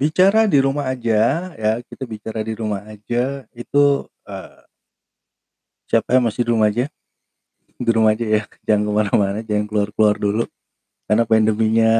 Bicara di rumah aja ya, kita bicara di rumah aja itu, eee siapa yang masih di rumah aja? Di rumah aja ya, jangan ke mana-mana, jangan keluar-keluar dulu, karena pandeminya,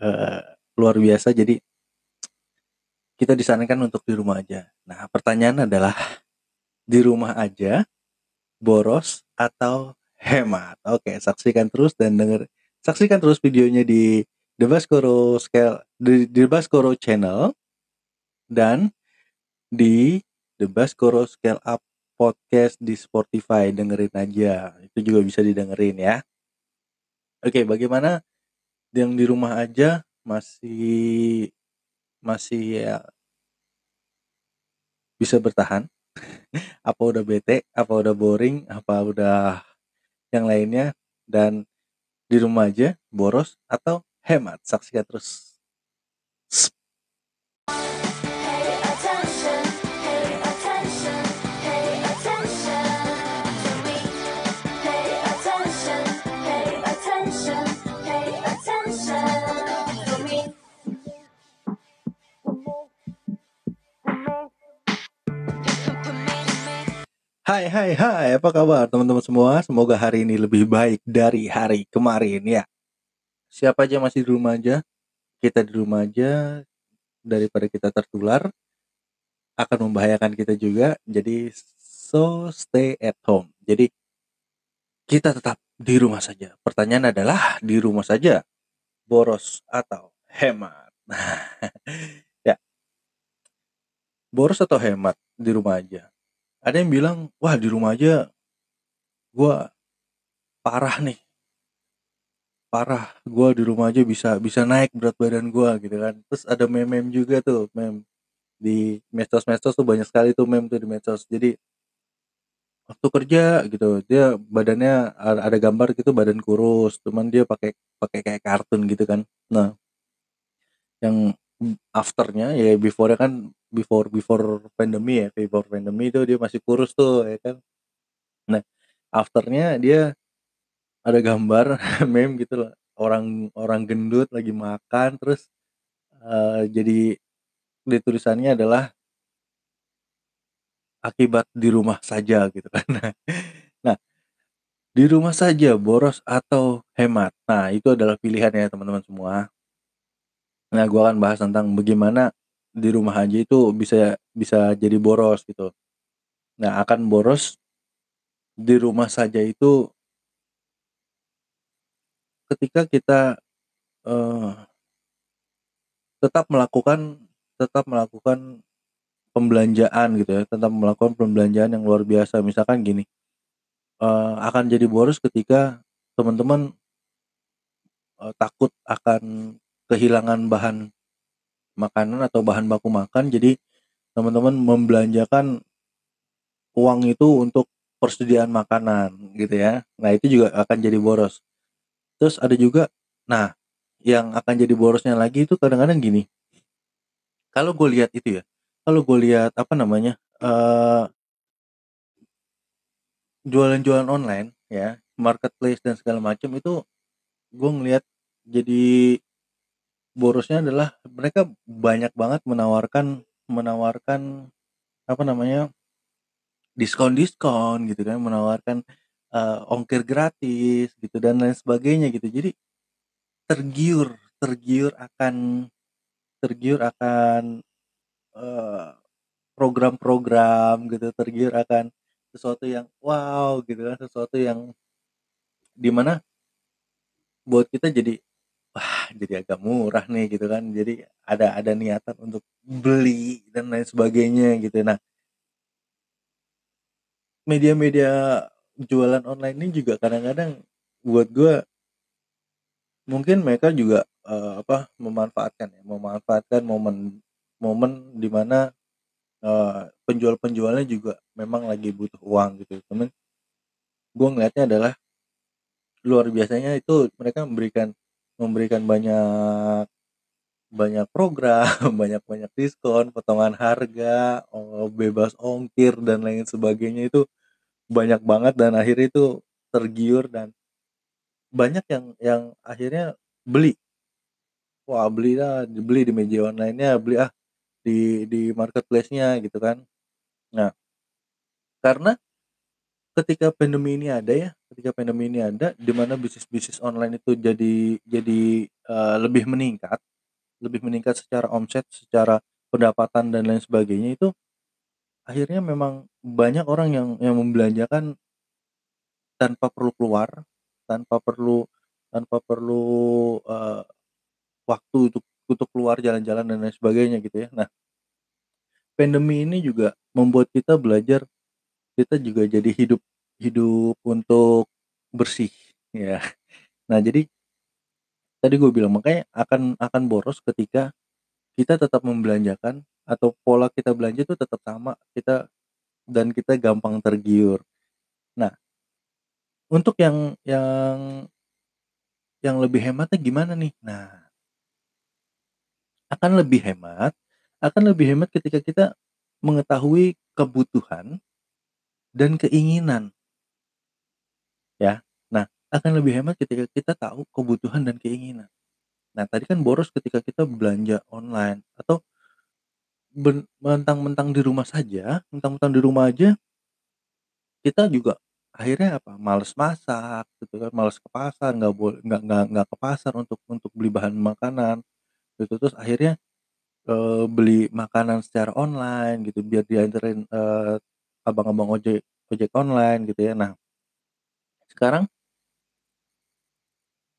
eee, luar biasa jadi kita disarankan untuk di rumah aja. Nah, pertanyaan adalah, di rumah aja, boros atau hemat? Oke, saksikan terus dan denger saksikan terus videonya di The Baskoro Scale di The Baskoro Channel dan di The Baskoro Scale Up Podcast di Spotify, dengerin aja, itu juga bisa didengerin ya. Oke, bagaimana yang di rumah aja masih masih ya bisa bertahan? Apa udah bete? Apa udah boring? Apa udah yang lainnya? Dan di rumah aja, boros atau hemat? Saksikan terus. Hai hai hai, apa kabar teman-teman semua? Semoga hari ini lebih baik dari hari kemarin ya. Siapa aja masih di rumah aja? Kita di rumah aja daripada kita tertular akan membahayakan kita juga. Jadi so stay at home. Jadi kita tetap di rumah saja. Pertanyaan adalah di rumah saja boros atau hemat. ya. Boros atau hemat di rumah aja? Ada yang bilang, wah di rumah aja gua parah nih. Parah, gua di rumah aja bisa bisa naik berat badan gua gitu kan. Terus ada meme-meme juga tuh, meme di medsos-medsos tuh banyak sekali tuh meme tuh di medsos. Jadi waktu kerja gitu, dia badannya ada gambar gitu badan kurus, cuman dia pakai pakai kayak kartun gitu kan. Nah, yang afternya ya before kan before before pandemi ya before pandemi itu dia masih kurus tuh ya kan nah afternya dia ada gambar meme gitu loh. Orang orang gendut lagi makan terus eh, jadi di tulisannya adalah akibat di rumah saja gitu kan. Nah di rumah saja boros atau hemat. Nah itu adalah pilihan ya teman-teman semua. Nah gua akan bahas tentang bagaimana di rumah aja itu bisa bisa jadi boros gitu. Nah akan boros di rumah saja itu ketika kita eh, tetap melakukan tetap melakukan pembelanjaan gitu ya tetap melakukan pembelanjaan yang luar biasa. Misalkan gini eh, akan jadi boros ketika teman-teman eh, takut akan kehilangan bahan makanan atau bahan baku makan. Jadi teman-teman membelanjakan uang itu untuk persediaan makanan gitu ya. Nah itu juga akan jadi boros terus ada juga nah yang akan jadi borosnya lagi itu kadang-kadang gini. Kalau gue lihat itu ya kalau gue lihat apa namanya eh jualan-jualan online ya marketplace dan segala macam itu gue ngelihat jadi borosnya adalah mereka banyak banget menawarkan menawarkan apa namanya diskon-diskon gitu kan menawarkan eh, ongkir gratis gitu dan lain sebagainya gitu. Jadi tergiur tergiur akan tergiur akan eh, program-program gitu tergiur akan sesuatu yang wow gitu kan sesuatu yang di mana buat kita jadi wah jadi agak murah nih gitu kan. Jadi ada ada niatan untuk beli dan lain sebagainya gitu. Nah media-media jualan online ini juga kadang-kadang buat gue mungkin mereka juga eh, apa memanfaatkan ya memanfaatkan momen momen di mana eh, penjual-penjualnya juga memang lagi butuh uang gitu. Temen gue ngeliatnya adalah luar biasanya itu mereka memberikan memberikan banyak banyak program banyak banyak diskon potongan harga oh, bebas ongkir dan lain sebagainya itu banyak banget dan akhirnya itu tergiur dan banyak yang yang akhirnya beli wah beli ah, beli di media online-nya, beli ah di di marketplace-nya gitu kan. Nah karena ketika pandemi ini ada ya, ketika pandemi ini ada, di mana bisnis-bisnis online itu jadi jadi, eee, lebih meningkat lebih meningkat secara omset, secara pendapatan dan lain sebagainya itu, akhirnya memang banyak orang yang yang membelanjakan tanpa perlu keluar, tanpa perlu tanpa perlu, eee, waktu untuk untuk keluar jalan-jalan dan lain sebagainya gitu ya. Nah pandemi ini juga membuat kita belajar, kita juga jadi hidup hidup untuk bersih, ya. Nah jadi tadi gue bilang, makanya akan akan boros ketika kita tetap membelanjakan atau pola kita belanja itu tetap sama, kita dan kita gampang tergiur. Nah untuk yang yang yang lebih hematnya gimana nih? Nah akan lebih hemat akan lebih hemat ketika kita mengetahui kebutuhan dan keinginan. Ya. Nah, akan lebih hemat ketika kita tahu kebutuhan dan keinginan. Nah, tadi kan boros ketika kita belanja online atau mentang-mentang di rumah saja, mentang-mentang di rumah aja kita juga akhirnya apa, males masak gitu kan, males ke pasar, nggak bol nggak nggak nggak ke pasar untuk untuk beli bahan makanan, gitu. Terus akhirnya, eee, beli makanan secara online gitu, biar dianterin, eee, abang-abang ojek ojek online gitu ya. Nah sekarang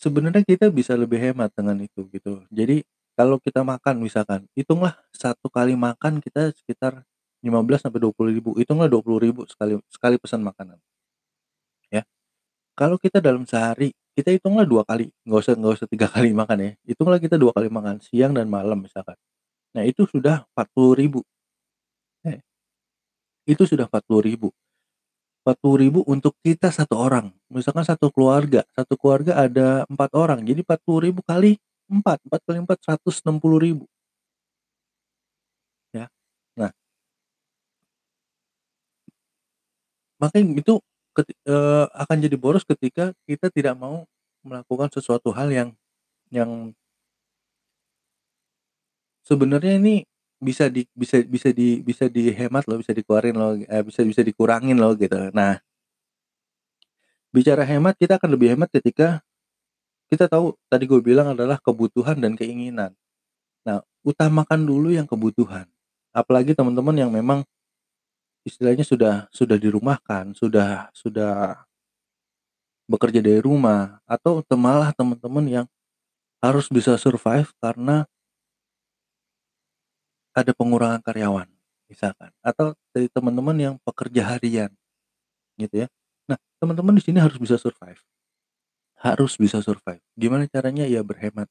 sebenarnya kita bisa lebih hemat dengan itu, gitu. Jadi kalau kita makan misalkan, hitunglah 1 kali makan kita sekitar 15.000-20.000, hitunglah 20.000 sekali sekali pesan makanan. Ya. Kalau kita dalam sehari, kita hitunglah 2 kali, nggak usah nggak usah 3 kali makan ya, hitunglah kita 2 kali makan, siang dan malam misalkan. Nah itu sudah 40.000. Eh. Itu sudah 40.000. 40.000 untuk kita 1 orang, misalkan 1 keluarga, 1 keluarga ada 4 orang, jadi 40.000 kali 4, 4 kali 4, 160.000. Ya. Nah Makanya itu eee, akan jadi boros ketika kita tidak mau melakukan sesuatu hal yang yang sebenarnya ini bisa di bisa bisa di bisa dihemat loh, bisa dikeluarin loh, eee, bisa bisa dikurangin loh gitu. Nah bicara hemat, kita akan lebih hemat ketika kita tahu tadi gue bilang adalah kebutuhan dan keinginan. Nah, utamakan dulu yang kebutuhan, apalagi teman-teman yang memang istilahnya sudah sudah dirumahkan, sudah sudah bekerja dari rumah atau malah teman-teman yang harus bisa survive karena ada pengurangan karyawan misalkan, atau dari teman-teman yang pekerja harian gitu ya. Nah, teman-teman di sini harus bisa survive. Harus bisa survive. Gimana caranya? Ya berhemat.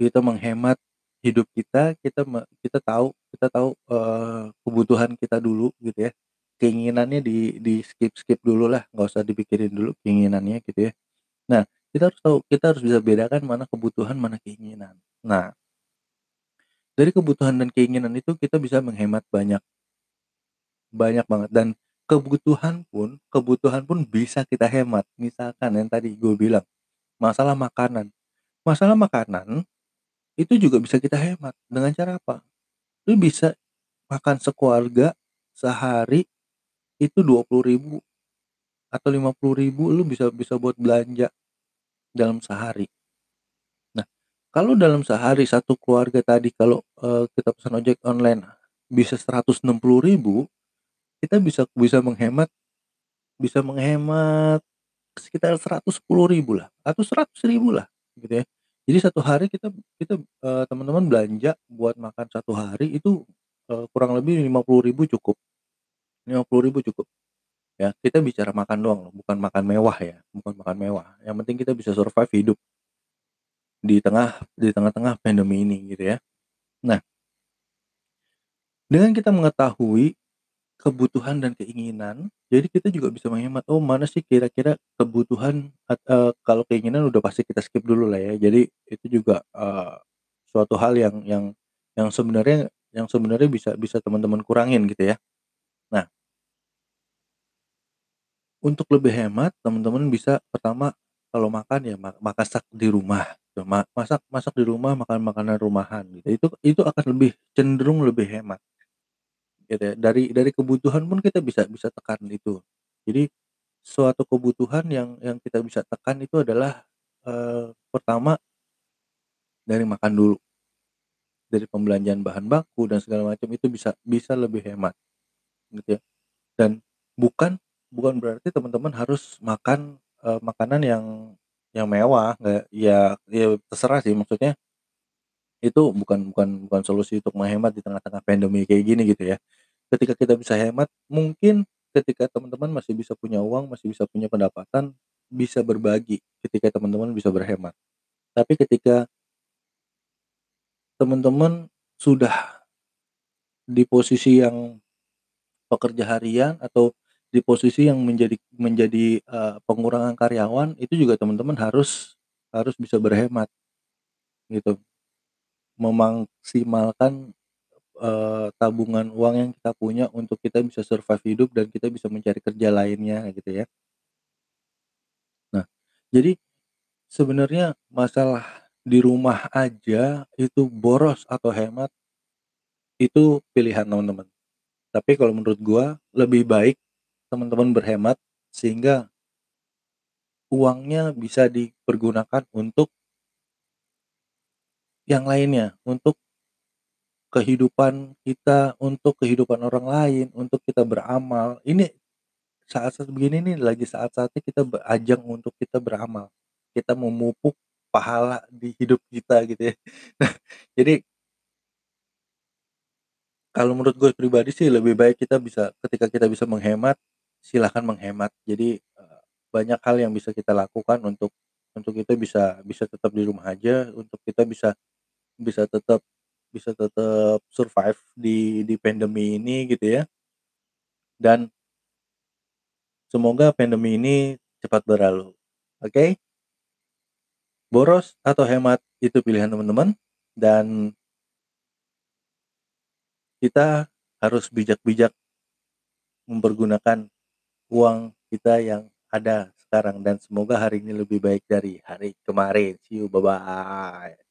Kita menghemat hidup kita, kita kita tahu kita tahu, eee, kebutuhan kita dulu gitu ya, keinginannya di di-skip-skip dululah, nggak usah dipikirin dulu keinginannya gitu ya. Nah, kita harus tahu, kita harus bisa bedakan mana kebutuhan, mana keinginan. Nah dari kebutuhan dan keinginan itu kita bisa menghemat banyak banyak banget dan kebutuhan pun kebutuhan pun bisa kita hemat. Misalkan yang tadi gue bilang, masalah makanan. Masalah makanan, itu juga bisa kita hemat, dengan cara apa? Lu bisa makan sekeluarga sehari itu 20.000 atau 50.000 lu bisa bisa buat belanja dalam sehari. Nah, kalau dalam sehari 1 keluarga tadi kalau, eee, kita pesan ojek online bisa 160.000 kita bisa bisa menghemat bisa menghemat sekitar 110.000 lah atau 100.000 lah gitu ya. Jadi 1 hari kita kita, eee, teman-teman belanja buat makan 1 hari itu, eee, kurang lebih 50.000 cukup. 50.000 cukup. Ya, kita bicara makan doang loh, bukan makan mewah ya, bukan makan mewah, yang penting kita bisa survive hidup di tengah di tengah-tengah pandemi ini gitu ya. Nah dengan kita mengetahui kebutuhan dan keinginan, jadi kita juga bisa menghemat, oh mana sih kira-kira kebutuhan eee, kalau keinginan udah pasti kita skip dulu lah ya. Jadi itu juga, eee, suatu hal yang yang yang sebenarnya yang sebenarnya bisa bisa teman-teman kurangin gitu ya. Nah untuk lebih hemat, teman-teman bisa pertama kalau makan ya ma masak di rumah. Masak masak di rumah, makan makanan rumahan gitu, itu itu akan lebih cenderung lebih hemat. Gitu ya, dari dari kebutuhan pun kita bisa bisa tekan itu. Jadi, suatu kebutuhan yang yang kita bisa tekan itu adalah, eee, pertama dari makan dulu. Dari pembelanjaan bahan baku dan segala macam itu bisa bisa lebih hemat, gitu ya. Dan bukan bukan berarti teman-teman harus makan, eee, makanan yang yang mewah, nggak ya ya terserah sih maksudnya itu bukan bukan bukan solusi untuk menghemat di tengah-tengah pandemi kayak gini gitu ya. Ketika kita bisa hemat, mungkin ketika teman-teman masih bisa punya uang, masih bisa punya pendapatan, bisa berbagi ketika teman-teman bisa berhemat. Tapi ketika teman-teman sudah di posisi yang pekerja harian atau di posisi yang menjadi menjadi, eee, pengurangan karyawan, itu juga teman-teman harus harus bisa berhemat. Gitu. Memaksimalkan, eee, tabungan uang yang kita punya untuk kita bisa survive hidup dan kita bisa mencari kerja lainnya gitu ya. Nah, jadi sebenarnya masalah di rumah aja itu boros atau hemat itu pilihan teman-teman. Tapi kalau menurut gua lebih baik teman-teman berhemat sehingga uangnya bisa dipergunakan untuk yang lainnya, untuk kehidupan kita, untuk kehidupan orang lain, untuk kita beramal. Ini saat-saat begini nih lagi saat-saatnya kita ajang untuk kita beramal. Kita memupuk pahala di hidup kita gitu ya. Nah, jadi kalau menurut gue pribadi sih lebih baik kita bisa ketika kita bisa menghemat, silahkan menghemat. Jadi, eee, banyak hal yang bisa kita lakukan untuk untuk kita bisa bisa tetap di rumah aja, untuk kita bisa bisa tetap bisa tetap survive di di pandemi ini gitu ya. Dan semoga pandemi ini cepat berlalu, oke? Boros atau hemat itu pilihan teman-teman dan kita harus bijak-bijak mempergunakan uang kita yang ada sekarang dan semoga hari ini lebih baik dari hari kemarin. See you, bye-bye.